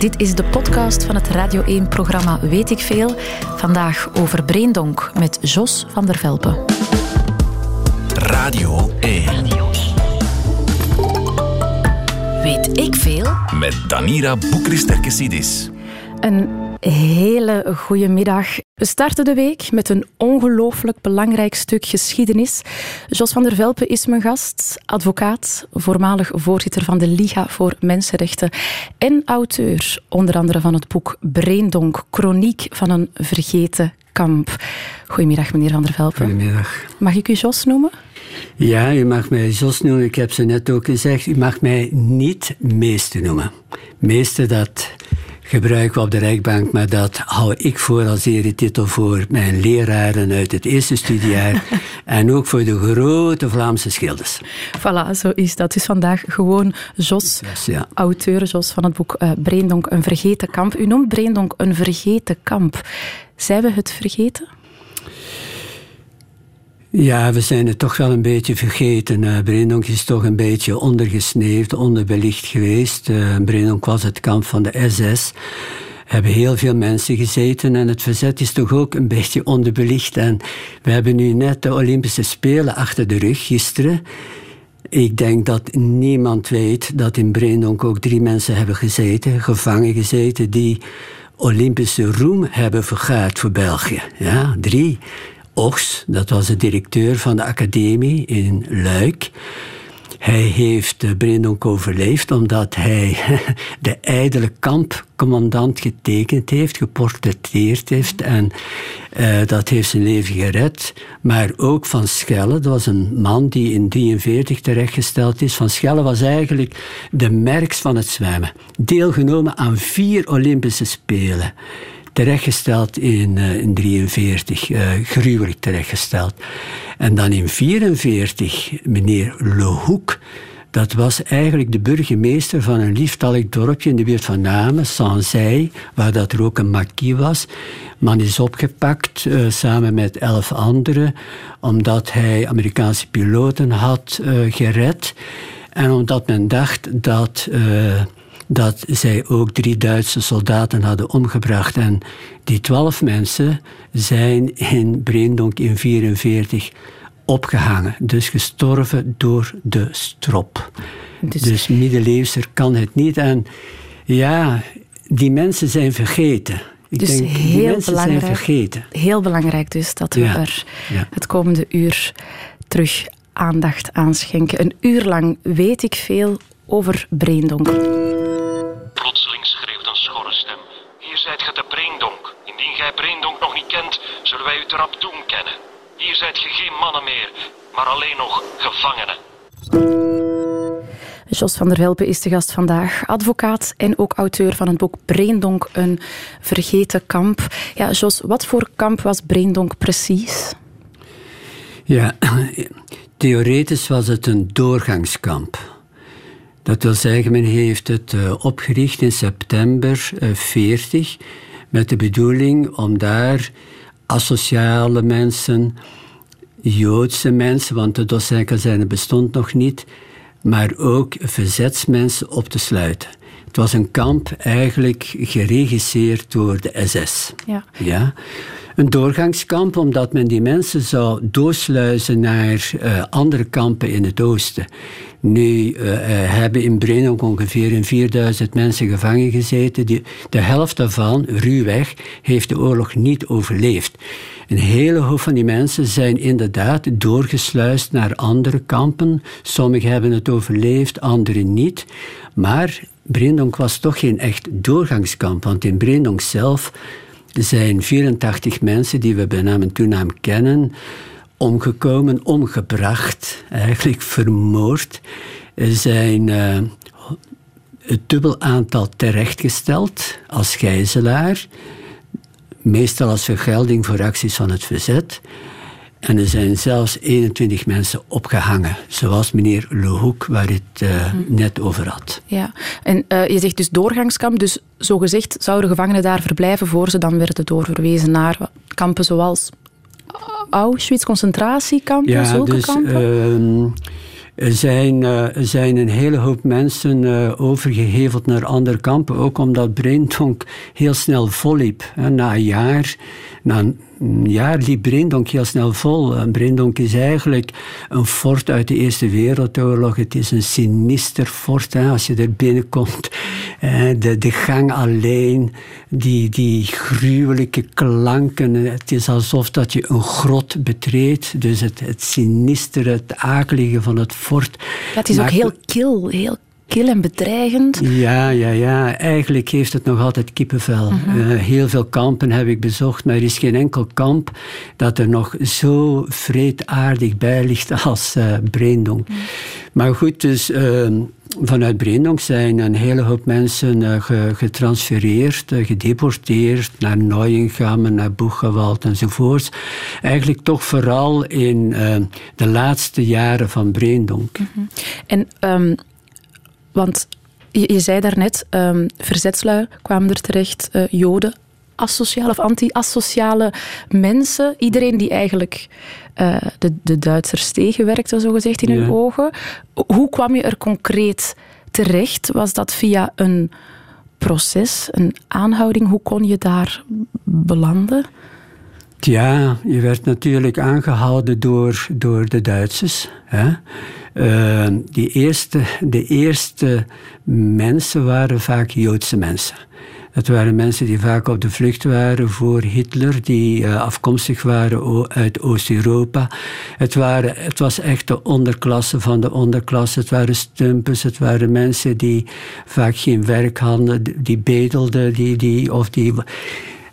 Dit is de podcast van het Radio 1-programma Weet ik Veel. Vandaag over Breendonk met Jos van der Velpen. Radio 1. Weet ik Veel? Met Danira Boekristerkesidis. Een hele goede middag. We starten de week met een ongelooflijk belangrijk stuk geschiedenis. Jos van der Velpen is mijn gast, advocaat, voormalig voorzitter van de Liga voor Mensenrechten en auteur, onder andere van het boek Breendonk, chroniek van een vergeten kamp. Goedemiddag, meneer van der Velpen. Goedemiddag. Mag ik u Jos noemen? Ja, u mag mij Jos noemen. Ik heb ze net ook gezegd. U mag mij niet meester noemen. Meester, dat gebruiken we op de rechtbank, maar dat hou ik voor als eretitel voor mijn leraren uit het eerste studiejaar en ook voor de grote Vlaamse schilders. Voilà, zo is dat. Dus vandaag gewoon Jos, ja. auteur Jos van het boek uh, Breendonk, een vergeten kamp. U noemt Breendonk een vergeten kamp. Zijn we het vergeten? Ja, we zijn het toch wel een beetje vergeten. Uh, is toch een beetje ondergesneeuwd, onderbelicht geweest. Uh, was het kamp van de SS. Er hebben heel veel mensen gezeten en het verzet is toch ook een beetje onderbelicht. En we hebben nu net de Olympische Spelen achter de rug gisteren. Ik denk dat niemand weet dat in Breendonk ook drie mensen hebben gezeten, gevangen gezeten, die Olympische roem hebben vergaard voor België. Ja, drie. Oks, dat was de directeur van de academie in Luik. Hij heeft Breendonk overleefd omdat hij de ijdele kampcommandant getekend heeft, geportretteerd heeft. En uh, dat heeft zijn leven gered. Maar ook Van Schelle, dat was een man die in 1943 terechtgesteld is. Van Schelle was eigenlijk de merks van het zwemmen. Deelgenomen aan vier Olympische Spelen terechtgesteld in 1943, uh, uh, gruwelijk terechtgesteld. En dan in 1944, meneer Le Hoek, dat was eigenlijk de burgemeester van een lieftallig dorpje in de buurt van Namen, Sanzij, waar dat er ook een maquis was. Man is opgepakt uh, samen met elf anderen, omdat hij Amerikaanse piloten had gered. En omdat men dacht dat dat zij ook drie Duitse soldaten hadden omgebracht. En die twaalf mensen zijn in Breendonk in 1944 opgehangen. Dus gestorven door de strop. Dus, dus middeleeuwser kan het niet. En ja, die mensen zijn vergeten. Ik dus denk, heel belangrijk. Heel belangrijk dus dat we Ja, er ja. het komende uur terug aandacht aan schenken. Een uur lang weet ik veel over Breendonk. Zijt ge te Breendonk. Indien gij Breendonk nog niet kent, zullen wij u te rap doen kennen. Hier zijt ge geen mannen meer, maar alleen nog gevangenen. Jos van der Velpen is de gast vandaag, advocaat en ook auteur van het boek Breendonk, een vergeten kamp. Ja, Jos, wat voor kamp was Breendonk precies? Ja, theoretisch was het een doorgangskamp. Dat wil zeggen, men heeft het uh, opgericht in september uh, 40 met de bedoeling om daar asociale mensen, Joodse mensen, want de docentskazerne bestond nog niet, maar ook verzetsmensen op te sluiten. Het was een kamp eigenlijk geregisseerd door de SS. Ja. Ja? Een doorgangskamp omdat men die mensen zou doorsluizen naar uh, andere kampen in het oosten. Nu uh, hebben in Breendonk ongeveer in 4000 mensen gevangen gezeten. Die, de helft daarvan, ruwweg, heeft de oorlog niet overleefd. Een hele hoop van die mensen zijn inderdaad doorgesluist naar andere kampen. Sommigen hebben het overleefd, anderen niet. Maar Breendonk was toch geen echt doorgangskamp, want in Breendonk zelf zijn 84 mensen die we bij naam en toenaam kennen, omgekomen, omgebracht, eigenlijk vermoord. Er zijn uh, het dubbel aantal terechtgesteld als gijzelaar, meestal als vergelding voor acties van het verzet. En er zijn zelfs 21 mensen opgehangen, zoals meneer Le Hoek, waar het uh, hm. net over had. Ja, en uh, je zegt dus doorgangskamp, dus zogezegd zouden gevangenen daar verblijven voor ze dan werden doorverwezen naar kampen zoals Auschwitz, concentratiekampen, ja, zulke dus, kampen? Uh, Er zijn, er zijn een hele hoop mensen overgeheveld naar andere kampen, ook omdat Breendonk heel snel volliep. Na een jaar na een jaar liep Brindonk heel snel vol. Brindonk is eigenlijk een fort uit de Eerste Wereldoorlog. Het is een sinister fort als je er binnenkomt. De, de gang alleen, die, die gruwelijke klanken. Het is alsof dat je een grot betreedt. Dus het, het sinistere, het akelige van het fort. Dat is ook heel kil, heel kil en bedreigend. Ja, ja, ja. Eigenlijk heeft het nog altijd kippenvel. Mhm. Eh, heel veel kampen heb ik bezocht, maar er is geen enkel kamp dat er nog zo vreedaardig bij ligt als uh, Breendonk. Mhm. Maar goed, dus ehm, vanuit Breendonk zijn een hele hoop mensen uh, getransfereerd, gedeporteerd naar Neuengamme, naar Boegewald enzovoorts. Eigenlijk toch vooral in de laatste jaren van Breendonk. Mhm. En um, want je, je zei daarnet, um, verzetslui kwamen er terecht, uh, joden, asociale of anti-asociale mensen. Iedereen die eigenlijk uh, de, de Duitsers tegenwerkte, zogezegd, in hun ogen. Hoe kwam je er concreet terecht? Was dat via een proces, een aanhouding? Hoe kon je daar belanden? Ja, je werd natuurlijk aangehouden door, door de Duitsers. Hè? Uh, die eerste, de eerste mensen waren vaak Joodse mensen. Het waren mensen die vaak op de vlucht waren voor Hitler, die uh, afkomstig waren uit Oost-Europa. Het, waren, het was echt de onderklasse van de onderklasse. Het waren stumpers, het waren mensen die vaak geen werk hadden, die bedelden, die, die, of die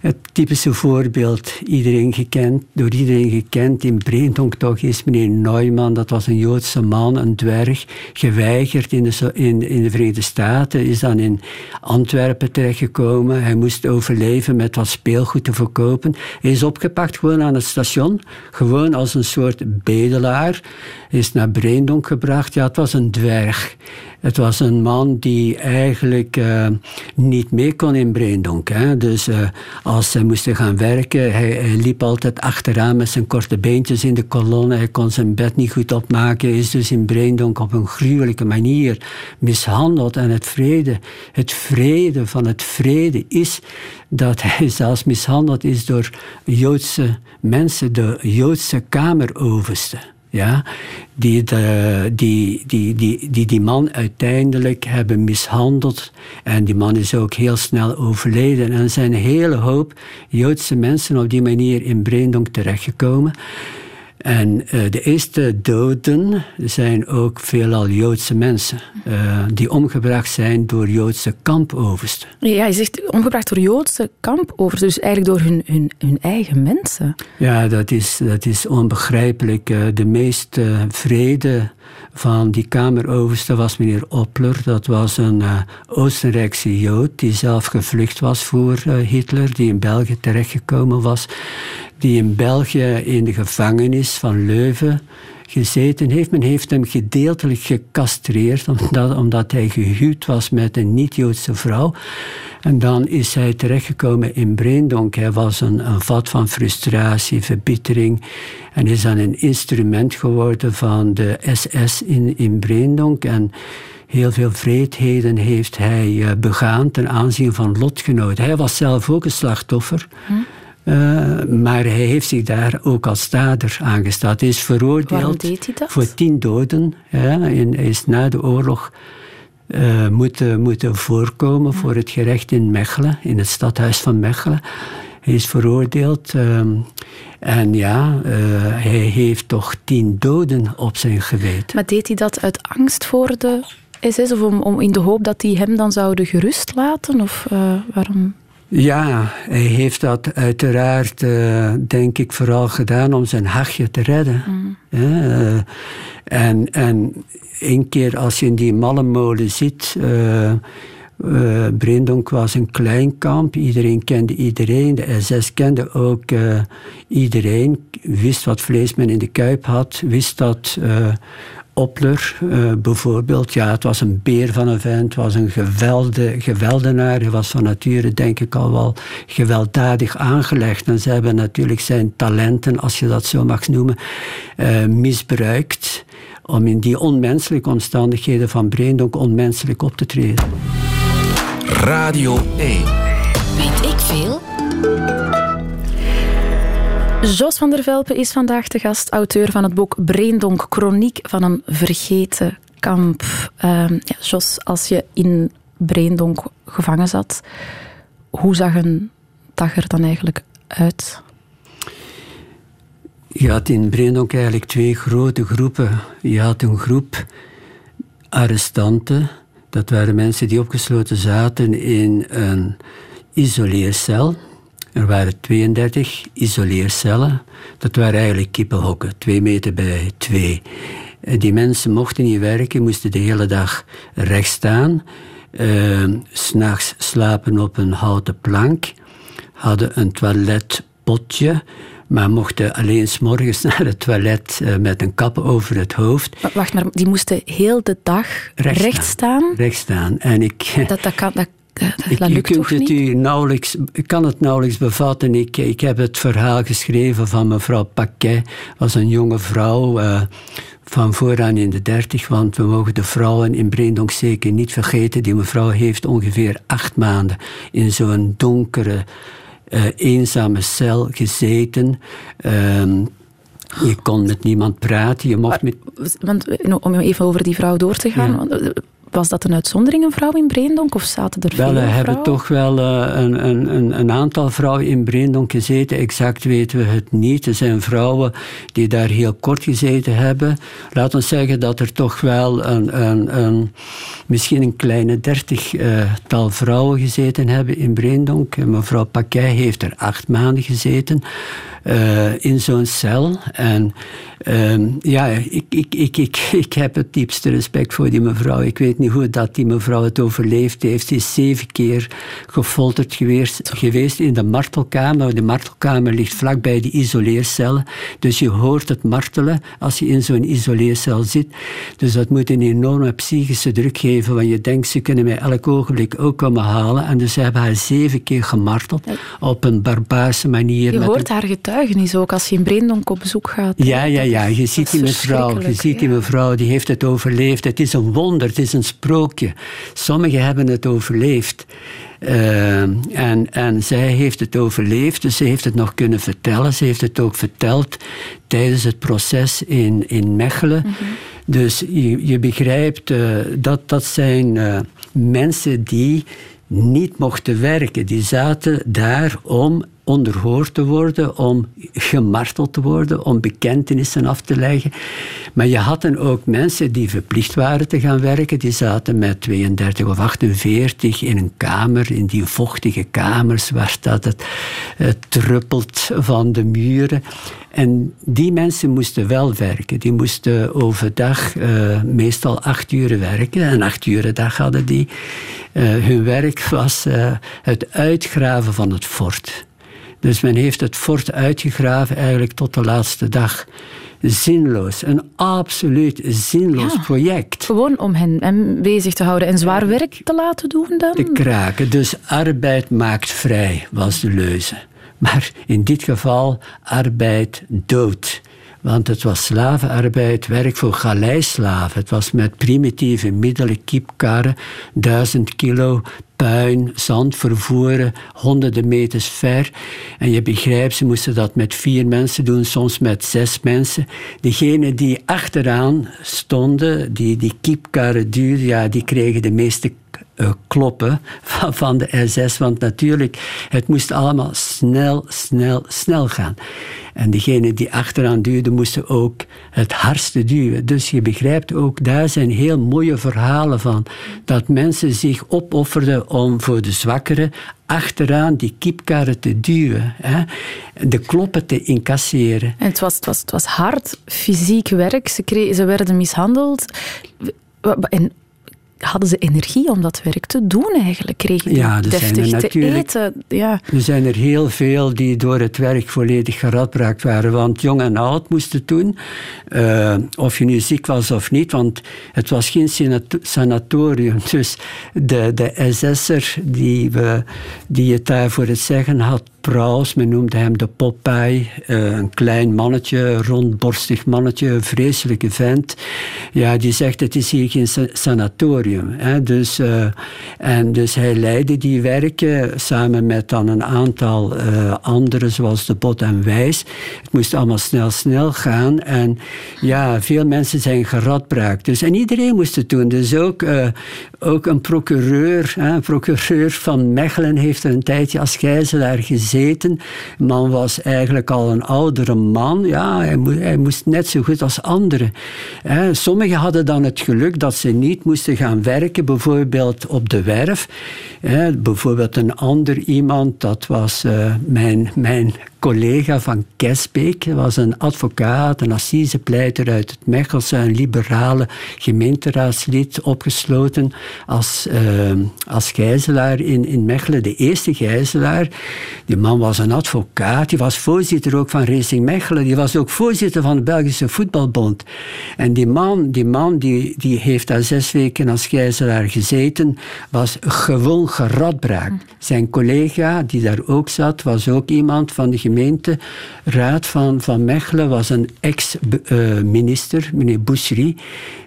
het typische voorbeeld, iedereen gekend, door iedereen gekend in Breendonk toch, is meneer Neumann. Dat was een Joodse man, een dwerg, geweigerd in de, in, in de Verenigde Staten. Is dan in Antwerpen terechtgekomen. Hij moest overleven met wat speelgoed te verkopen. Hij is opgepakt gewoon aan het station. Gewoon als een soort bedelaar. Is naar Breendonk gebracht. Ja, het was een dwerg. Het was een man die eigenlijk uh, niet mee kon in Breendonk. Hè. Dus uh, als ze moesten gaan werken, hij, hij, liep altijd achteraan met zijn korte beentjes in de kolonne. Hij kon zijn bed niet goed opmaken. Is dus in Breendonk op een gruwelijke manier mishandeld. En het vrede, het vrede van het vrede is dat hij zelfs mishandeld is door Joodse mensen, de Joodse kameroverste ja, die, de, die, die, die, die die man uiteindelijk hebben mishandeld. En die man is ook heel snel overleden. En er zijn een hele hoop Joodse mensen op die manier in Breendonk terechtgekomen. En uh, de eerste doden zijn ook veelal Joodse mensen, uh, die omgebracht zijn door Joodse kampoversten. Ja, je zegt omgebracht door Joodse kampoversten, dus eigenlijk door hun, hun, hun eigen mensen. Ja, dat is, dat is onbegrijpelijk. Uh, de meest vrede van die kameroverste was meneer Oppler. Dat was een Oostenrijkse Jood die zelf gevlucht was voor Hitler, die in België terechtgekomen was die in België in de gevangenis van Leuven gezeten heeft. Men heeft hem gedeeltelijk gecastreerd, omdat, omdat hij gehuwd was met een niet-Joodse vrouw. En dan is hij terechtgekomen in Breendonk. Hij was een, een vat van frustratie, verbittering. En is dan een instrument geworden van de SS in, in Breendonk. En heel veel vreedheden heeft hij eh, begaan ten aanzien van lotgenoten. Hij was zelf ook een slachtoffer. Hm. Uh, maar hij heeft zich daar ook als dader aangesteld. Hij is veroordeeld voor tien doden. Ja, en hij is na de oorlog uh, moeten, moeten voorkomen voor het gerecht in Mechelen, in het stadhuis van Mechelen. Hij is veroordeeld. Um, en ja, uh, hij heeft toch tien doden op zijn geweten. Maar deed hij dat uit angst voor de SS of om, om in de hoop dat die hem dan zouden gerust laten? Of waarom? Ja, hij heeft dat uiteraard, uh, denk ik, vooral gedaan om zijn hachje te redden. Mm. Uh, en, en één keer als je in die mallenmolen zit. Uh, uh, Brindonk was een klein kamp, iedereen kende iedereen. De SS kende ook iedereen, wist wat vlees men in de kuip had, wist dat Opler uh, bijvoorbeeld, ja, het was een beer van een vent, was een gewelde, geweldenaar. Hij was van nature, denk ik, al wel gewelddadig aangelegd. En ze hebben natuurlijk zijn talenten, als je dat zo mag noemen, uh, misbruikt om in die onmenselijke omstandigheden van Breendonk onmenselijk op te treden. Radio 1. Weet ik veel? Jos van der Velpen is vandaag de gast, auteur van het boek Breendonk, chroniek van een vergeten kamp. Uh, ja, Jos, als je in Breendonk gevangen zat, hoe zag een dag er dan eigenlijk uit? Je had in Breendonk eigenlijk twee grote groepen. Je had een groep arrestanten. Dat waren mensen die opgesloten zaten in een isoleercel. Er waren 32 isoleercellen. Dat waren eigenlijk kippenhokken, twee meter bij twee. Die mensen mochten niet werken, moesten de hele dag recht staan. Uh, S'nachts slapen op een houten plank. Hadden een toiletpotje maar mochten alleen s morgens naar het toilet uh, met een kap over het hoofd. Wacht, maar die moesten heel de dag recht, recht staan? Recht staan. En ik, dat, dat, kan, dat, ik, dat lukt toch het niet? U nauwelijks, ik kan het nauwelijks bevatten. Ik, ik heb het verhaal geschreven van mevrouw Paquet. was een jonge vrouw... Uh, van vooraan in de dertig, want we mogen de vrouwen in Breendonk zeker niet vergeten. Die mevrouw heeft ongeveer acht maanden in zo'n donkere uh, eenzame cel gezeten. Uh, je kon met niemand praten. Je mocht met... Want, om even over die vrouw door te gaan. Ja. Was dat een uitzondering, een vrouw in Breendonk? Of zaten er wel, veel we hebben toch wel uh, een, een, een, aantal vrouwen in Breendonk gezeten. Exact weten we het niet. Er zijn vrouwen die daar heel kort gezeten hebben. Laat ons zeggen dat er toch wel een, een, een misschien een kleine dertigtal uh, vrouwen gezeten hebben in Breendonk. Mevrouw Paquet heeft er acht maanden gezeten. Uh, in zo'n cel. En uh, ja, ik, ik, ik, ik, ik heb het diepste respect voor die mevrouw. Ik weet niet hoe dat die mevrouw het overleefd heeft. Ze is zeven keer gefolterd geweest, geweest in de martelkamer. De martelkamer ligt vlakbij de isoleercellen. Dus je hoort het martelen als je in zo'n isoleercel zit. Dus dat moet een enorme psychische druk geven. Want je denkt, ze kunnen mij elk ogenblik ook komen halen. En dus ze hebben haar zeven keer gemarteld. Op een barbaarse manier. Je hoort haar getuigenis ook als je in Breendonk op bezoek gaat. Ja, ja, ja. Je ziet die mevrouw, je ziet die mevrouw, die heeft het overleefd. Het is een wonder, het is een sprookje. Sommigen hebben het overleefd. Uh, en, en zij heeft het overleefd, dus ze heeft het nog kunnen vertellen. Ze heeft het ook verteld tijdens het proces in, in Mechelen. Mm -hmm. Dus je, je begrijpt, uh, dat, dat zijn uh, mensen die niet mochten werken. Die zaten daar om onderhoord te worden, om gemarteld te worden, om bekentenissen af te leggen. Maar je had dan ook mensen die verplicht waren te gaan werken. Die zaten met 32 of 48 in een kamer, in die vochtige kamers waar dat het, het druppelt van de muren. En die mensen moesten wel werken. Die moesten overdag uh, meestal acht uur werken. En acht uur dag hadden die. Uh, hun werk was uh, het uitgraven van het fort. Dus men heeft het fort uitgegraven eigenlijk tot de laatste dag. Zinloos, een absoluut zinloos ja, project. Gewoon om hen, hen, bezig te houden en zwaar werk te laten doen dan? Te kraken. Dus arbeid maakt vrij, was de leuze. Maar in dit geval arbeid dood. Want het was slavenarbeid, werk voor galeislaven. Het was met primitieve middelen, kiepkarren, duizend kilo puin, zand vervoeren, honderden meters ver. En je begrijpt, ze moesten dat met vier mensen doen, soms met zes mensen. Degenen die achteraan stonden, die die kiepkarren duurden, ja, die kregen de meeste uh, kloppen van, de SS. Want natuurlijk, het moest allemaal snel, snel, snel gaan. En diegenen die achteraan duwden, moesten ook het hardste duwen. Dus je begrijpt ook, daar zijn heel mooie verhalen van. Dat mensen zich opofferden om voor de zwakkeren achteraan die kiepkarren te duwen. Hè? De kloppen te incasseren. En het was, het was, het was hard fysiek werk. Ze, ze werden mishandeld. En hadden ze energie om dat werk te doen eigenlijk? Kregen die ja, deftig te eten? Ja. Er zijn er heel veel die door het werk volledig geradbraakt waren. Want jong en oud moesten doen. Uh, of je nu ziek was of niet. Want het was geen sanatorium. Dus de, de SS'er die, we, die het daar voor het zeggen had Praus, men noemde hem de Popeye. Uh, een klein mannetje, rondborstig mannetje, een vreselijke vent. Ja, die zegt, het is hier geen sanatorium. Hè? Dus, uh, en dus hij leidde die werken samen met dan een aantal uh, anderen, zoals de Bot en Wijs. Het moest allemaal snel, snel gaan. En ja, veel mensen zijn geradbraakt. Dus, en iedereen moest het doen. Dus ook, ook een procureur, een procureur van Mechelen heeft er een tijdje als gijzelaar gezeten. De man was eigenlijk al een oudere man. Ja, hij, moest, hij moest net zo goed als anderen. Sommigen hadden dan het geluk dat ze niet moesten gaan werken, bijvoorbeeld op de werf. Bijvoorbeeld een ander iemand, dat was uh, mijn, mijn collega van Kesbeek. was een advocaat, een assisepleiter uit het Mechelse, een liberale gemeenteraadslid, opgesloten als, uh, als gijzelaar in, in Mechelen. De eerste gijzelaar. Die man was een advocaat, die was voorzitter ook van Racing Mechelen. Die was ook voorzitter van de Belgische Voetbalbond. En die man, die, man die, die heeft daar zes weken als gijzelaar gezeten, was gewoon geradbraakt. Zijn collega, die daar ook zat, was ook iemand van de gemeenteraad van, van Mechelen was een ex-minister, meneer Boucherie.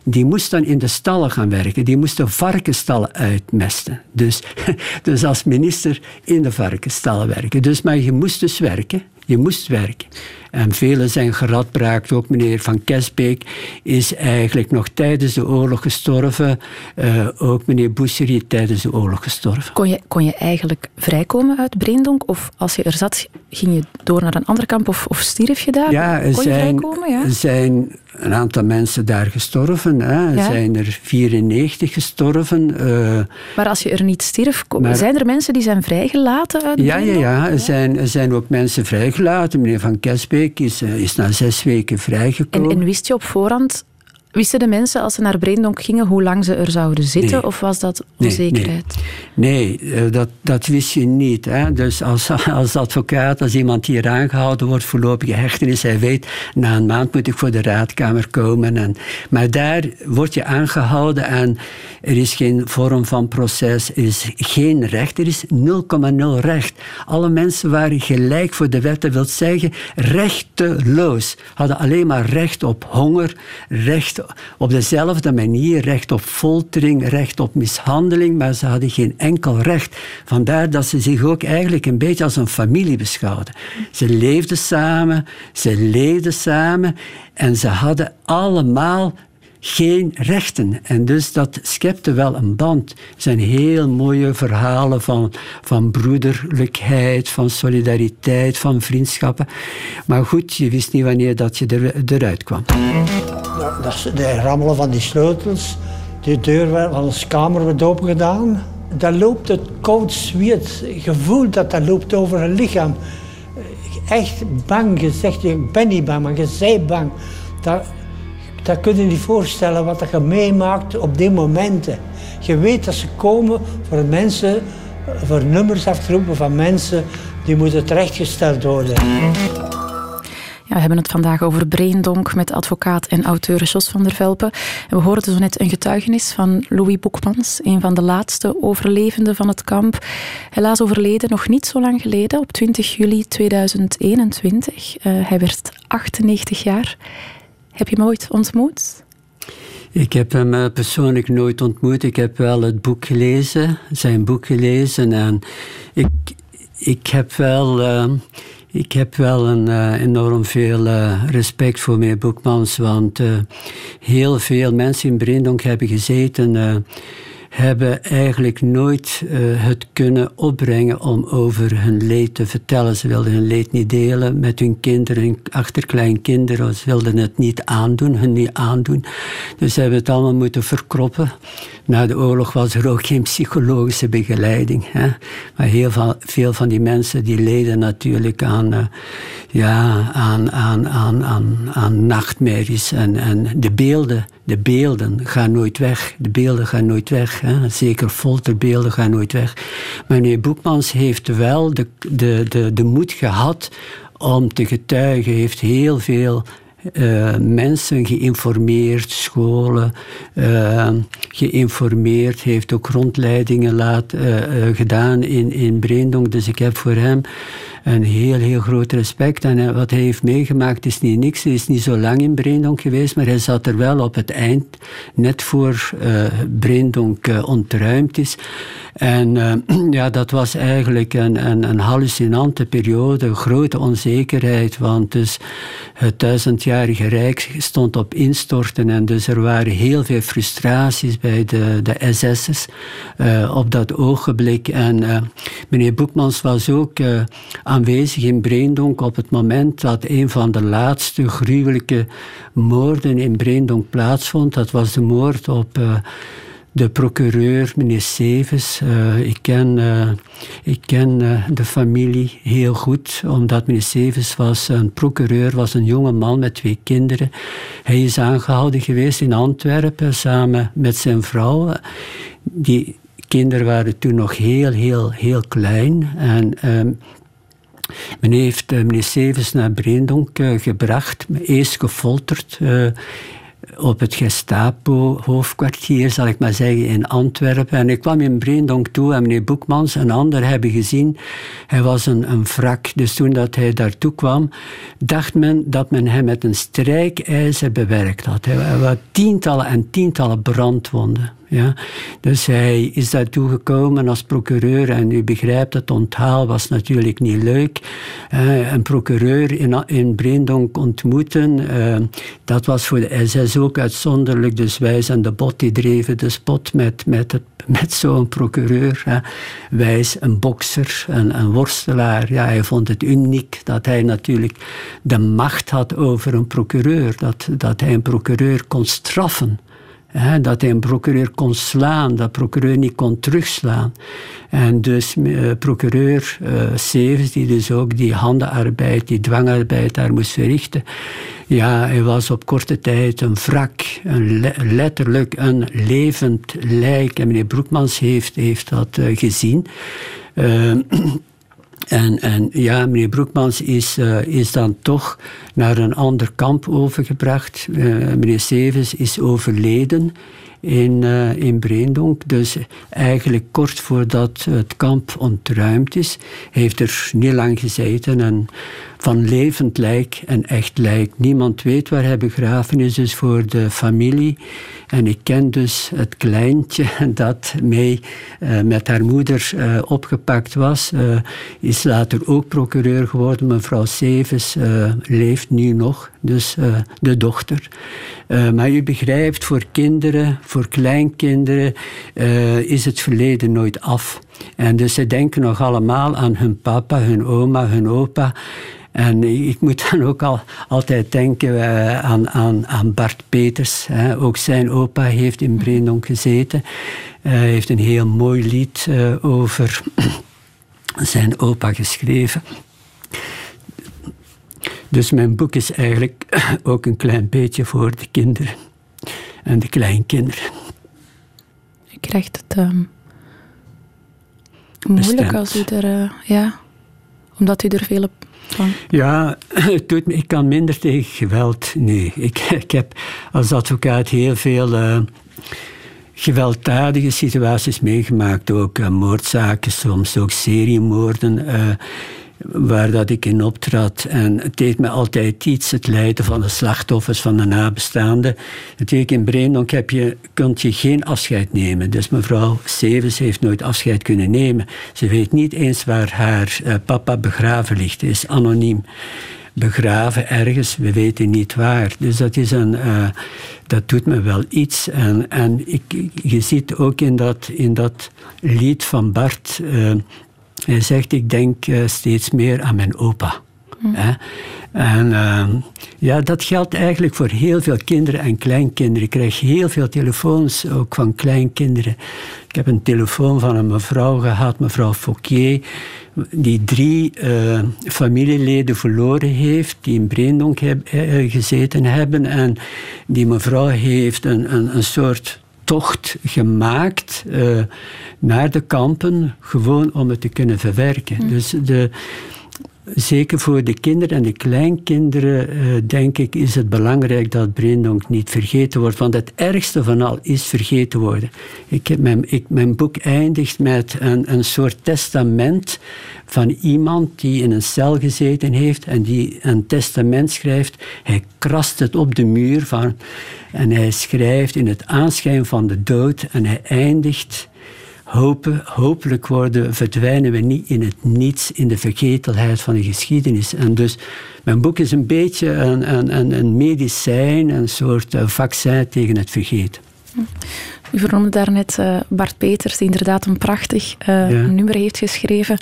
Die moest dan in de stallen gaan werken. Die moest de varkenstallen uitmesten. Dus, dus als minister in de varkenstallen werken. Dus, maar je moest dus werken. Je moest werken. En velen zijn geradbraakt. Ook meneer Van Kesbeek is eigenlijk nog tijdens de oorlog gestorven. Uh, ook meneer Boucherie tijdens de oorlog gestorven. Kon je, kon je eigenlijk vrijkomen uit Breendonk? Of als je er zat, ging je door naar een ander kamp of, of stierf je daar? Ja, er zijn, ja? zijn een aantal mensen daar gestorven. Hè. Er zijn er 94 gestorven. Uh, maar als je er niet stierf, maar, zijn er mensen die zijn vrijgelaten uit ja, ja, ja, er zijn, er zijn ook mensen vrijgelaten. Meneer Van Kesbeek is, eh, is na zes weken vrijgekomen. En, en wist je op voorhand Wisten de mensen als ze naar Breendonk gingen hoe lang ze er zouden zitten? Of was dat onzekerheid? Nee, nee. Eh, dat, dat wist je niet. Hè. Dus als, als advocaat, als iemand hier aangehouden wordt, voorlopige hechtenis, hij weet, na een maand moet ik voor de raadkamer komen. En, maar daar word je aangehouden en er is geen vorm van proces, er is geen recht, er is 0,0 recht. Alle mensen waren gelijk voor de wet, dat wil zeggen rechteloos. Hadden alleen maar recht op honger, recht op dezelfde manier recht op foltering, recht op mishandeling, maar ze hadden geen enkel recht. Vandaar dat ze zich ook eigenlijk een beetje als een familie beschouwden. Ze leefden samen, ze leefden samen en ze hadden allemaal geen rechten. En dus dat schepte wel een band. Er zijn heel mooie verhalen van, van broederlijkheid, van solidariteit, van vriendschappen. Maar goed, je wist niet wanneer dat je er, eruit kwam. Dat, de rammelen van die sleutels, de deur van onze kamer werd opengedaan. Dan loopt het koud zweet, gevoel dat dat loopt over het lichaam. Echt bang, je zegt, ik ben niet bang, maar je bent bang. Dat, dat kun je niet voorstellen wat je meemaakt op die momenten. Je weet dat ze komen voor mensen, voor nummers afgeroepen van mensen die moeten terechtgesteld worden. Ja, we hebben het vandaag over Breendonk met advocaat en auteur Jos van der Velpen. En we hoorden zo net een getuigenis van Louis Boekmans, een van de laatste overlevenden van het kamp. Helaas overleden nog niet zo lang geleden, op 20 juli 2021. Uh, hij werd 98 jaar. Heb je hem ooit ontmoet? Ik heb hem eh, persoonlijk nooit ontmoet. Ik heb wel het boek gelezen, zijn boek gelezen. En ik, ik heb wel. Uh, ik heb wel een, uh, enorm veel respect voor meneer Boekmans, want heel veel mensen in Brindonk hebben gezeten hebben eigenlijk nooit uh, het kunnen opbrengen om over hun leed te vertellen. Ze wilden hun leed niet delen met hun kinderen, hun achterkleinkinderen. Ze wilden het niet aandoen, hun niet aandoen. Dus ze hebben het allemaal moeten verkroppen. Na de oorlog was er ook geen psychologische begeleiding. Hè? Maar heel veel, van die mensen die leden natuurlijk aan, uh, ja, aan, aan, aan, aan nachtmerries. En, en de beelden, de beelden gaan nooit weg. De beelden gaan nooit weg. Zeker folterbeelden gaan nooit weg. Maar meneer Boekmans heeft wel de, de, de, de moed gehad om te getuigen. heeft heel veel uh, mensen geïnformeerd, scholen uh, geïnformeerd, heeft ook rondleidingen laat, uh, gedaan in, in Breendonk. Dus ik heb voor hem een heel, heel groot respect. En wat hij heeft meegemaakt is niet niks. Hij is niet zo lang in Breendonk geweest, maar hij zat er wel op het eind, net voor uh, ontruimd is. En ja, dat was eigenlijk een, een, een hallucinante periode, grote onzekerheid, want dus het duizendjarige rijk stond op instorten en dus er waren heel veel frustraties bij de, de op dat ogenblik. En meneer Boekmans was ook aanwezig in Breendonk op het moment dat een van de laatste gruwelijke moorden in Breendonk plaatsvond. Dat was de moord op de procureur, meneer Sevens. Uh, ik ken, uh, ik ken de familie heel goed, omdat meneer Sevens was een procureur, was een jonge man met twee kinderen. Hij is aangehouden geweest in Antwerpen samen met zijn vrouw. Die kinderen waren toen nog heel, heel, heel klein. En ehm, men heeft meneer Sevens naar Breendonk gebracht, eerst gefolterd op het Gestapo-hoofdkwartier, zal ik maar zeggen, in Antwerpen. En ik kwam in Breendonk toe en meneer Boekmans en anderen hebben gezien, hij was een, een wrak. Dus toen dat hij daartoe kwam, dacht men dat men hem met een strijkijzer bewerkt had. Hij had tientallen en tientallen brandwonden. Ja. Dus hij is daartoe gekomen als procureur en u begrijpt, het onthaal was natuurlijk niet leuk. Een procureur in, in Breendonk ontmoeten, uh, dat was voor de SS ook uitzonderlijk. Dus wij zijn de bot, die dreven de spot met, met, met zo'n procureur. Hè. Wijs, een bokser, een, een worstelaar. Ja, hij vond het uniek dat hij natuurlijk de macht had over een procureur. Dat, dat hij een procureur kon straffen dat hij een procureur kon slaan, dat procureur niet kon terugslaan. En dus uh, procureur uh, die dus ook die handenarbeid, die dwangarbeid daar moest verrichten. Ja, hij was op korte tijd een wrak, een letterlijk een levend lijk. En meneer Broekmans heeft, heeft dat uh, gezien. En, en ja, meneer Broekmans is, uh, is dan toch naar een ander kamp overgebracht. Uh, meneer Sevens is overleden in, uh, Breendonk. Dus eigenlijk kort voordat het kamp ontruimd is, heeft er niet lang gezeten. En van levend lijk en echt lijk. Niemand weet waar hij begraven is, dus voor de familie. En ik ken dus het kleintje dat mee uh, met haar moeder uh, opgepakt was. Is later ook procureur geworden. Mevrouw Sevens leeft nu nog, dus de dochter. maar u begrijpt, voor kinderen, voor kleinkinderen, is het verleden nooit af. En dus ze denken nog allemaal aan hun papa, hun oma, hun opa. En ik moet dan ook al, altijd denken aan, aan, aan Bart Peters. Hè. Ook zijn opa heeft in Breendonk gezeten. Hij heeft een heel mooi lied over zijn opa geschreven. Dus mijn boek is eigenlijk ook een klein beetje voor de kinderen en de kleinkinderen. Je krijgt het um, moeilijk als u er, uh, ja, omdat u er veel op ja, het ik kan minder tegen geweld. Nee, ik, ik heb als advocaat heel veel uh, gewelddadige situaties meegemaakt. Ook uh, moordzaken, soms ook seriemoorden. Uh, waar dat ik in optrad. En het deed me altijd iets, het lijden van de slachtoffers, van de nabestaanden. Natuurlijk, in Breendonk heb je, kunt je geen afscheid nemen. Dus mevrouw Sevens heeft nooit afscheid kunnen nemen. Ze weet niet eens waar haar uh, papa begraven ligt. Hij is anoniem begraven ergens, we weten niet waar. Dus dat, is een, uh, dat doet me wel iets. En, en ik, je ziet ook in dat, in dat lied van Bart... Uh, hij zegt, ik denk uh, steeds meer aan mijn opa. Mm. En uh, ja, dat geldt eigenlijk voor heel veel kinderen en kleinkinderen. Ik krijg heel veel telefoons, ook van kleinkinderen. Ik heb een telefoon van een mevrouw gehad, mevrouw Fouquier, die drie uh, familieleden verloren heeft, die in Breendonk heb, gezeten hebben. En die mevrouw heeft een, een, een soort tocht gemaakt uh, naar de kampen, gewoon om het te kunnen verwerken. Hm. Dus de, zeker voor de kinderen en de kleinkinderen, uh, denk ik, is het belangrijk dat Breendonk niet vergeten wordt. Want het ergste van al is vergeten worden. Ik heb mijn, ik, mijn boek eindigt met een, een soort testament van iemand die in een cel gezeten heeft en die een testament schrijft. Hij krast het op de muur van, en hij schrijft in het aanschijn van de dood en hij eindigt hopen, hopelijk worden, verdwijnen we niet in het niets, in de vergetelheid van de geschiedenis. En dus, mijn boek is een beetje een, een, een medicijn, een soort eh, vaccin tegen het vergeten. U vernoemde daarnet uh, Bart Peters, die inderdaad een prachtig uh, nummer heeft geschreven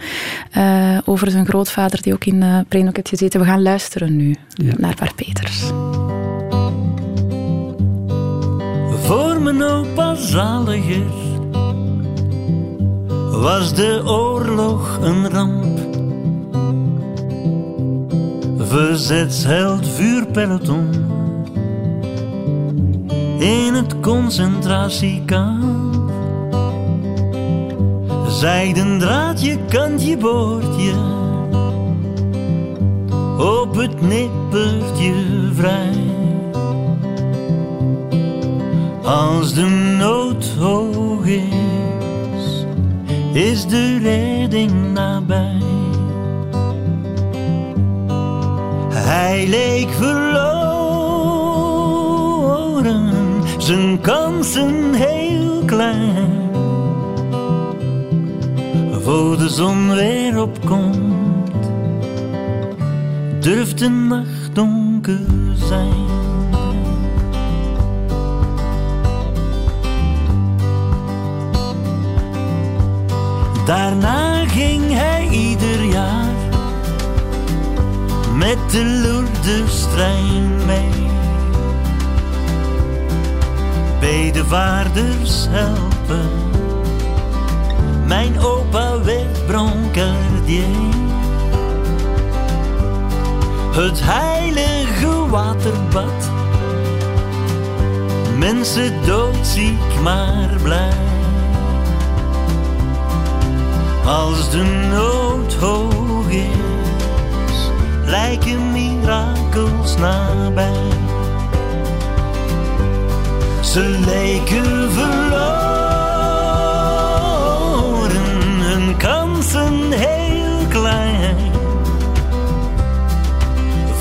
uh, over zijn grootvader, die ook in uh, Brainok heeft gezeten. We gaan luisteren nu ja. naar Bart Peters. Voor mijn opa zaliger was de oorlog een ramp. Verzetsheld vuurpeloton in het concentratiekamp. Zijden draadje, kantje, boordje, op het nippertje vrij. Als de nood hoog is, is de redding nabij. Hij leek verloren, zijn kansen heel klein. Voor de zon weer opkomt, durft de nacht donker zijn. Daarna ging hij ieder jaar met de Lourdes-trein mee. Bedevaarders helpen, mijn opa werd broncardier. Het heilige waterbad, mensen doodziek maar blij. Als de nood hoog is, lijken mirakels nabij. Ze leken verloren, hun kansen heel klein.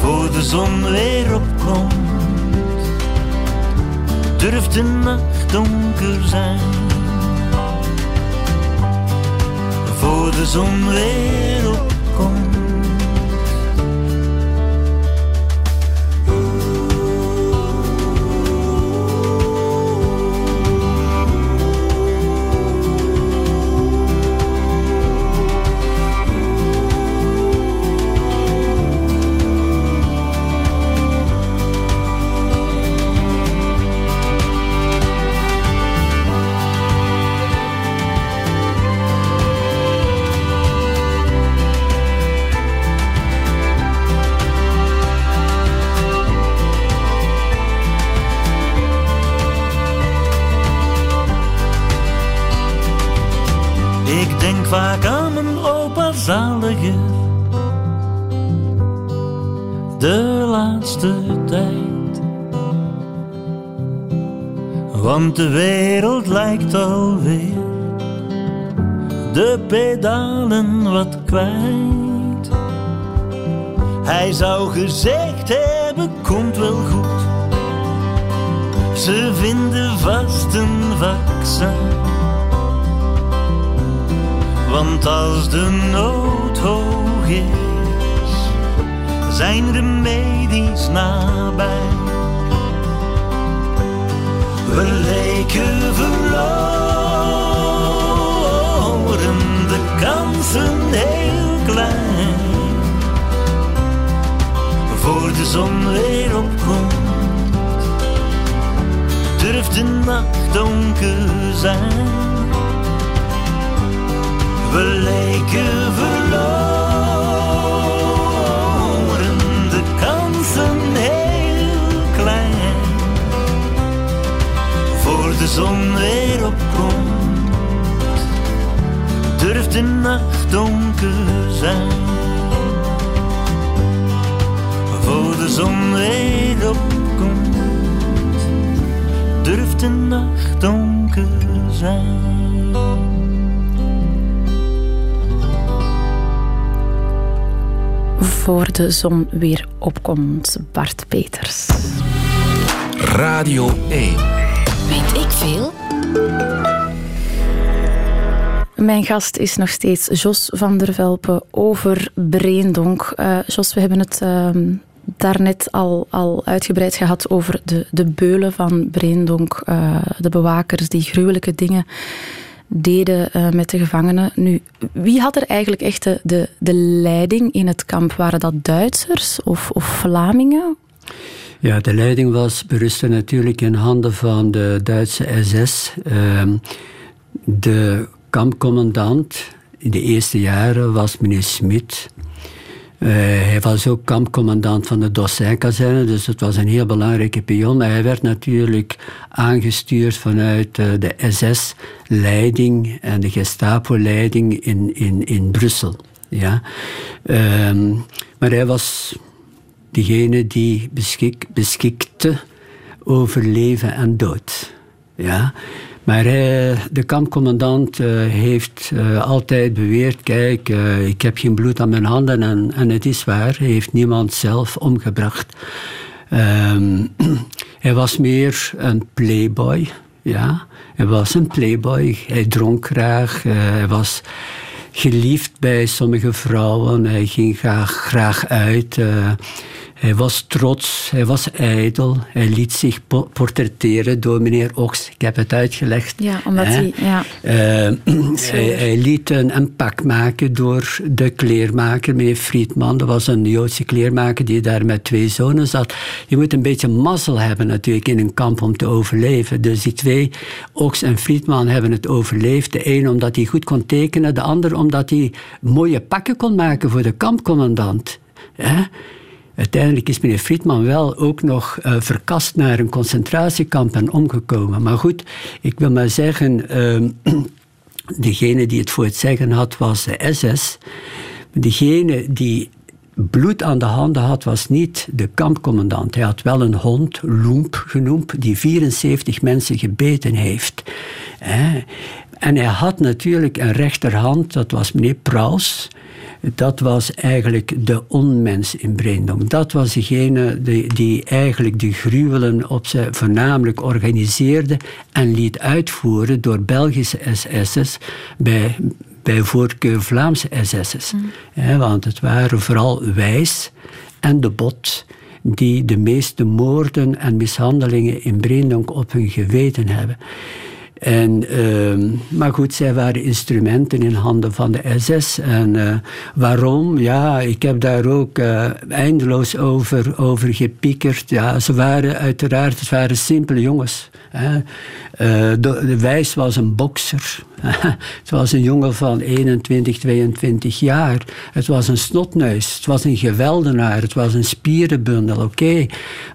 Voor de zon weer opkomt, durft de nacht donker zijn. De zon weer opkomt. De laatste tijd. Want de wereld lijkt alweer de pedalen wat kwijt. Hij zou gezegd hebben, komt wel goed. Ze vinden vast een vaccin. Want als de nood hoog is, zijn remedies nabij. We leken verloren, de kansen heel klein. Voor de zon weer opkomt, durft de nacht donker zijn. We leken verloren, de kansen heel klein. Voor de zon weer opkomt, durft de nacht donker zijn. de zon weer opkomt, durft de nacht donker zijn. Voor de zon weer opkomt, Bart Peters. Radio 1. Weet ik veel? Mijn gast is nog steeds Jos van der Velpen over Breendonk. Uh, Jos, we hebben het uh, daarnet al, al uitgebreid gehad over de, de beulen van Breendonk. Uh, de bewakers die gruwelijke dingen deden uh, met de gevangenen. Nu, wie had er eigenlijk echt de, de, de leiding in het kamp? Waren dat Duitsers of, of Vlamingen? Ja, de leiding was berustte natuurlijk in handen van de Duitse SS. Ehm, de kampcommandant in de eerste jaren was meneer Smit. Uh, hij was ook kampcommandant van de Dossin-kazerne, dus het was een heel belangrijke pion. Maar hij werd natuurlijk aangestuurd vanuit uh, de SS-leiding en de Gestapo-leiding in, in, in Brussel. Ja. Uh, maar hij was degene die beschik, beschikte over leven en dood. Ja. Maar uh, de kampcommandant uh, heeft uh, altijd beweerd: kijk, ik heb geen bloed aan mijn handen. En, en het is waar, hij heeft niemand zelf omgebracht. Um, hij was meer een playboy. Ja, hij was een playboy. Hij dronk graag. hij was geliefd bij sommige vrouwen. Hij ging graag, graag uit. Hij was trots, hij was ijdel, hij liet zich portretteren door meneer Ox. Ik heb het uitgelegd. Ja, omdat hij... Ja. Uh, hij, hij, liet een, een, pak maken door de kleermaker, meneer Friedman. Dat was een Joodse kleermaker die daar met twee zonen zat. Je moet een beetje mazzel hebben natuurlijk in een kamp om te overleven. Dus die twee, Ox en Friedman, hebben het overleefd. De een omdat hij goed kon tekenen, de ander omdat hij mooie pakken kon maken voor de kampcommandant. Ja? Uiteindelijk is meneer Friedman wel ook nog uh, verkast naar een concentratiekamp en omgekomen. Maar goed, ik wil maar zeggen, uh, degene die het voor het zeggen had was de SS. Degene die bloed aan de handen had, was niet de kampcommandant. Hij had wel een hond, Loemp genoemd, die 74 mensen gebeten heeft. En hij had natuurlijk een rechterhand, dat was meneer Praus dat was eigenlijk de onmens in Breendonk. Dat was degene die, die eigenlijk de gruwelen op zijn voornamelijk organiseerde en liet uitvoeren door Belgische SS'ers bij, bij voorkeur Vlaamse SS'ers. Mm. want het waren vooral Wijs en de Bot die de meeste moorden en mishandelingen in Breendonk op hun geweten hebben. En, uh, maar goed, zij waren instrumenten in handen van de SS. En uh, waarom? Ja, ik heb daar ook uh, eindeloos over, over gepiekerd. Ja, ze waren uiteraard, het waren simpele jongens. Hè. Uh, de, de, Wijs was een bokser. het was een jongen van 21, 22 jaar. Het was een snotneus. Het was een geweldenaar. Het was een spierenbundel, oké.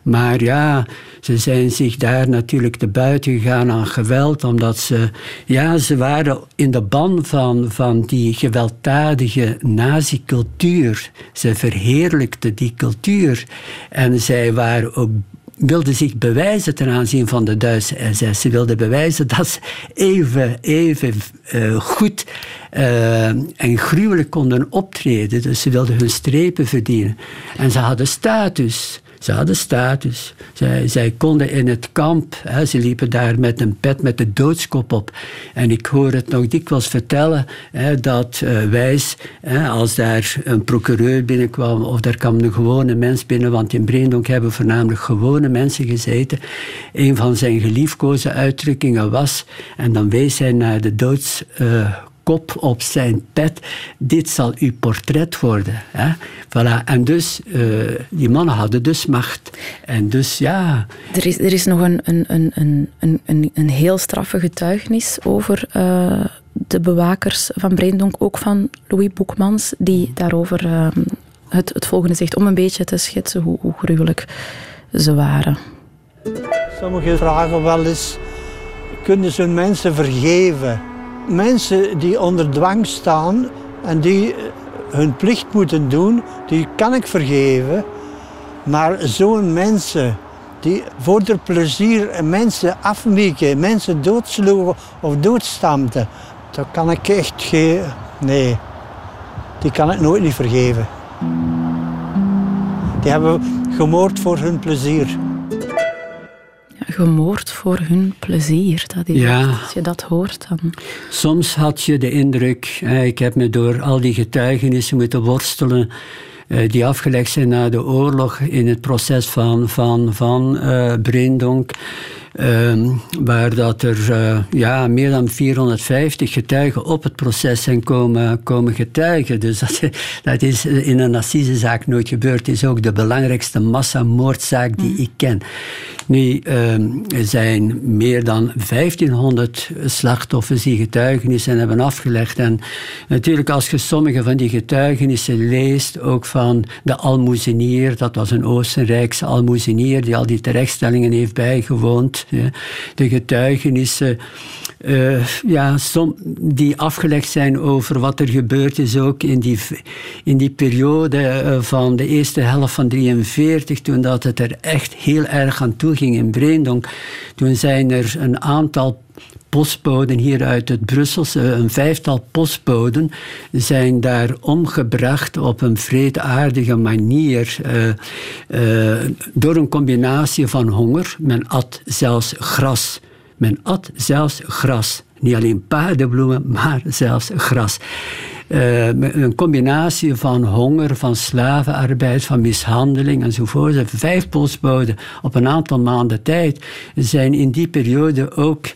Maar ja, ze zijn zich daar natuurlijk te buiten gegaan aan geweld, omdat ze, ja, ze waren in de ban van, van die gewelddadige nazi-cultuur. Ze verheerlijkten die cultuur. En zij waren ook wilden zich bewijzen ten aanzien van de Duitse SS. Ze wilden bewijzen dat ze even, even uh, goed uh, en gruwelijk konden optreden. Dus ze wilden hun strepen verdienen. En ze hadden status. Ze hadden status. Zij, zij konden in het kamp, hè, ze liepen daar met een pet met de doodskop op. En ik hoor het nog dikwijls vertellen hè, dat uh, Wijs, hè, als daar een procureur binnenkwam of daar kwam een gewone mens binnen, want in Breendonk hebben voornamelijk gewone mensen gezeten. Een van zijn geliefkoze uitdrukkingen was, en dan wees hij naar de doods. Kop op zijn pet. Dit zal uw portret worden. Hè? Voilà. En dus, uh, die mannen hadden dus macht. En dus, ja... Er is, er is nog een, een, een, een, een, een heel straffe getuigenis over uh, de bewakers van Breendonk, ook van Louis Boekmans, die daarover uh, het, het volgende zegt, om een beetje te schetsen hoe, hoe gruwelijk ze waren. Sommigen vragen wel eens, kunnen ze mensen vergeven? Mensen die onder dwang staan en die hun plicht moeten doen, die kan ik vergeven. Maar zo'n mensen die voor de plezier mensen afmieken, mensen doodsloegen of doodstampten, dat kan ik echt geen... Nee, die kan ik nooit niet vergeven. Die hebben gemoord voor hun plezier. Gemoord voor hun plezier. Dat is Ja. Als je dat hoort, dan... Soms had je de indruk, ik heb me door al die getuigenissen moeten worstelen, eh, die afgelegd zijn na de oorlog in het proces van, van, van Breendonk. Ehm, waar dat er eh, ja, meer dan 450 getuigen op het proces zijn komen, komen getuigen. Dus dat, dat is in een assisezaak nooit gebeurd. Het is ook de belangrijkste massamoordzaak die ik ken. Nu, ehm, er zijn meer dan 1500 slachtoffers die getuigenissen hebben afgelegd. En natuurlijk, als je sommige van die getuigenissen leest, ook van de almoezenier, dat was een Oostenrijkse almoezenier die al die terechtstellingen heeft bijgewoond. De getuigenissen eh, ja, som, die afgelegd zijn over wat er gebeurd is ook in die, in die periode eh, van de eerste helft van 1943, toen dat het er echt heel erg aan toe ging in Breendonk. Toen zijn er een aantal postboden hier uit het Brusselse, een vijftal postboden, zijn daar omgebracht op een vreedaardige manier. eh, eh, door een combinatie van honger, men at zelfs gras. Men at zelfs gras. Niet alleen paardenbloemen, maar zelfs gras. Eh, een combinatie van honger, van slavenarbeid, van mishandeling enzovoort. En Vijf postboden op een aantal maanden tijd zijn in die periode ook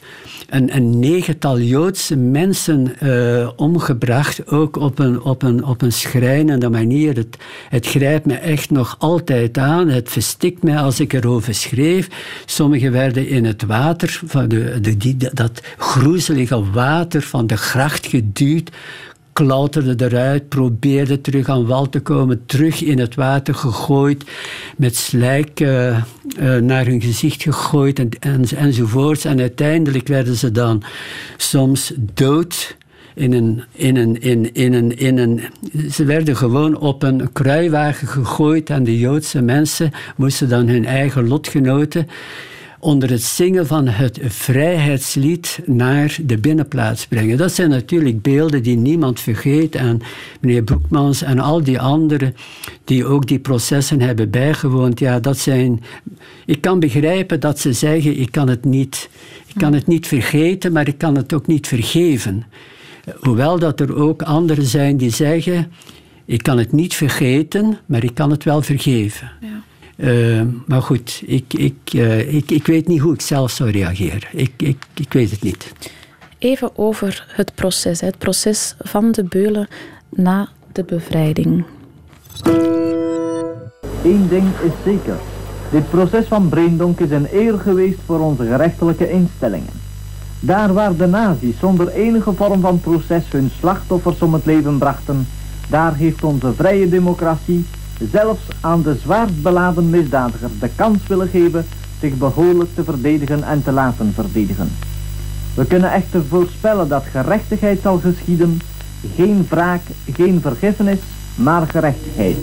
een, negental Joodse mensen eh, omgebracht, ook op een, op, een, op een schrijnende manier. Het, het grijpt me echt nog altijd aan. Het verstikt mij als ik erover schreef. Sommigen werden in het water, van de, de, dat groezelige water van de gracht geduwd klauterde eruit, probeerde terug aan wal te komen, terug in het water gegooid, met slijk eh, eh, naar hun gezicht gegooid en, en, enzovoorts. En uiteindelijk werden ze dan soms dood. In een, in een, in, in een, in een, ze werden gewoon op een kruiwagen gegooid en de Joodse mensen moesten dan hun eigen lotgenoten onder het zingen van het vrijheidslied naar de binnenplaats brengen. Dat zijn natuurlijk beelden die niemand vergeet. En meneer Broekmans en al die anderen die ook die processen hebben bijgewoond, ja, dat zijn... Ik kan begrijpen dat ze zeggen, ik kan het niet, ik kan het niet vergeten, maar ik kan het ook niet vergeven. Hoewel dat er ook anderen zijn die zeggen, ik kan het niet vergeten, maar ik kan het wel vergeven. Ja. Uh, maar goed, ik, ik, uh, ik, ik weet niet hoe ik zelf zou reageren. Ik, ik, ik weet het niet. Even over het proces, het proces van de Beulen na de bevrijding. Eén ding is zeker. Dit proces van Breendonk is een eer geweest voor onze gerechtelijke instellingen. Daar waar de nazi's zonder enige vorm van proces hun slachtoffers om het leven brachten, daar heeft onze vrije democratie zelfs aan de zwaarst beladen misdadiger de kans willen geven zich behoorlijk te verdedigen en te laten verdedigen. We kunnen echter voorspellen dat gerechtigheid zal geschieden, geen wraak, geen vergiffenis, maar gerechtigheid.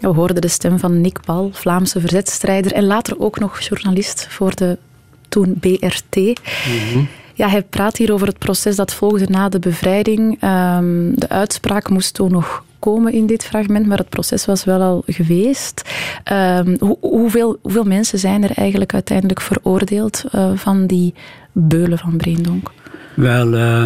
We hoorden de stem van Nick Bal, Vlaamse verzetstrijder en later ook nog journalist voor de toen BRT. Mm -hmm. Ja, hij praat hier over het proces dat volgde na de bevrijding. Um, de uitspraak moest toen nog komen in dit fragment, maar het proces was wel al geweest. Hoe, hoeveel, hoeveel mensen zijn er eigenlijk uiteindelijk veroordeeld uh, van die beulen van Breendonk? Wel, uh,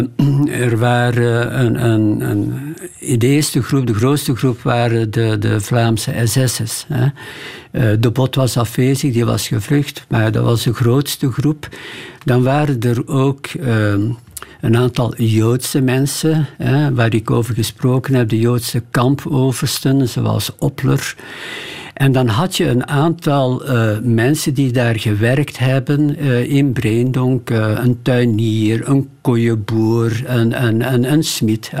er waren een, een, een, de eerste groep, de grootste groep, waren de, de Vlaamse SS'ers. Uh, de Bot was afwezig, die was gevlucht, maar dat was de grootste groep. Dan waren er ook uh, een aantal Joodse mensen, hè, waar ik over gesproken heb, de Joodse kampoversten, zoals Opler. En dan had je een aantal uh, mensen die daar gewerkt hebben uh, in Breendonk. Uh, een tuinier, een koeienboer, een, een, een, smid.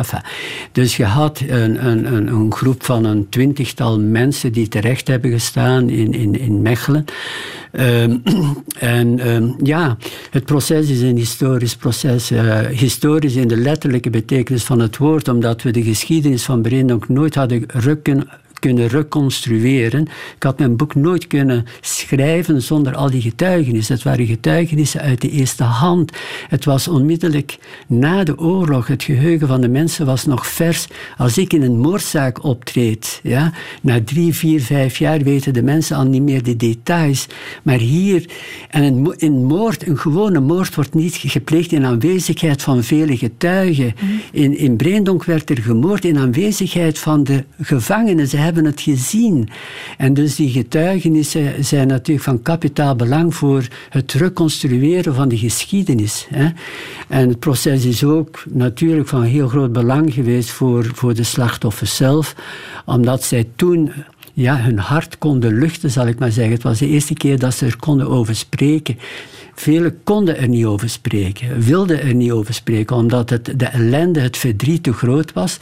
Dus je had een, een, een, groep van een twintigtal mensen die terecht hebben gestaan in, in, in Mechelen. Um, en um, ja, het proces is een historisch proces. historisch in de letterlijke betekenis van het woord, omdat we de geschiedenis van Breendonk nooit hadden rukken kunnen reconstrueren. Ik had mijn boek nooit kunnen schrijven zonder al die getuigenissen. Het waren getuigenissen uit de eerste hand. Het was onmiddellijk na de oorlog. Het geheugen van de mensen was nog vers. Als ik in een moordzaak optreed, ja, na drie, vier, vijf jaar weten de mensen al niet meer de details. Maar hier, en een, een moord, een gewone moord wordt niet gepleegd in aanwezigheid van vele getuigen. Mhm. In, in Breendonk werd er gemoord in aanwezigheid van de gevangenen. Ze hebben het gezien. En dus die getuigenissen zijn natuurlijk van kapitaal belang voor het reconstrueren van de geschiedenis. Hè. En het proces is ook natuurlijk van heel groot belang geweest voor, voor de slachtoffers zelf, omdat zij toen ja, hun hart konden luchten, zal ik maar zeggen. Het was de eerste keer dat ze er konden over spreken. Velen konden er niet over spreken, wilden er niet over spreken, omdat het, de ellende, het verdriet te groot was.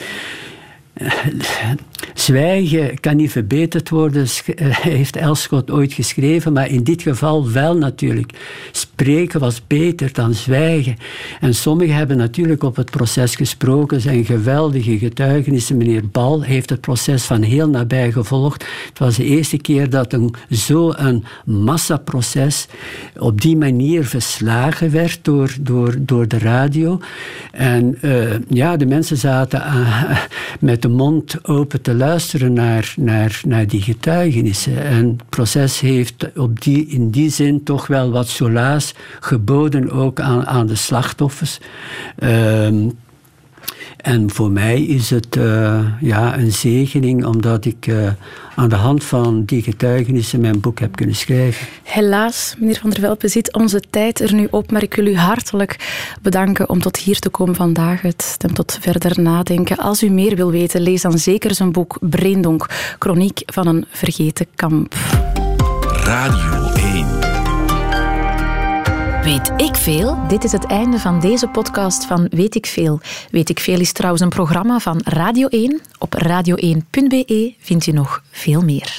Zwijgen kan niet verbeterd worden, eh, heeft Elschot ooit geschreven, maar in dit geval wel natuurlijk. Spreken was beter dan zwijgen. En sommigen hebben natuurlijk op het proces gesproken, zijn geweldige getuigenissen. Meneer Bal heeft het proces van heel nabij gevolgd. Het was de eerste keer dat een, zo'n massaproces op die manier verslagen werd door, door, door de radio. En uh, ja, de mensen zaten uh, met de mond open te luisteren naar, naar, naar die getuigenissen. En het proces heeft op die, in die zin toch wel wat solaas geboden ook aan, aan de slachtoffers. Um, en voor mij is het uh, ja, een zegening omdat ik uh, aan de hand van die getuigenissen mijn boek heb kunnen schrijven. Helaas, meneer Van der Velpen, zit onze tijd er nu op, maar ik wil u hartelijk bedanken om tot hier te komen vandaag. Het stemt tot verder nadenken. Als u meer wil weten, lees dan zeker zijn boek Breendonk, chroniek van een vergeten kamp. Radio 1 Weet ik veel? Dit is het einde van deze podcast van Weet ik veel. Weet ik veel is trouwens een programma van Radio 1. Op radio1.be vindt u nog veel meer.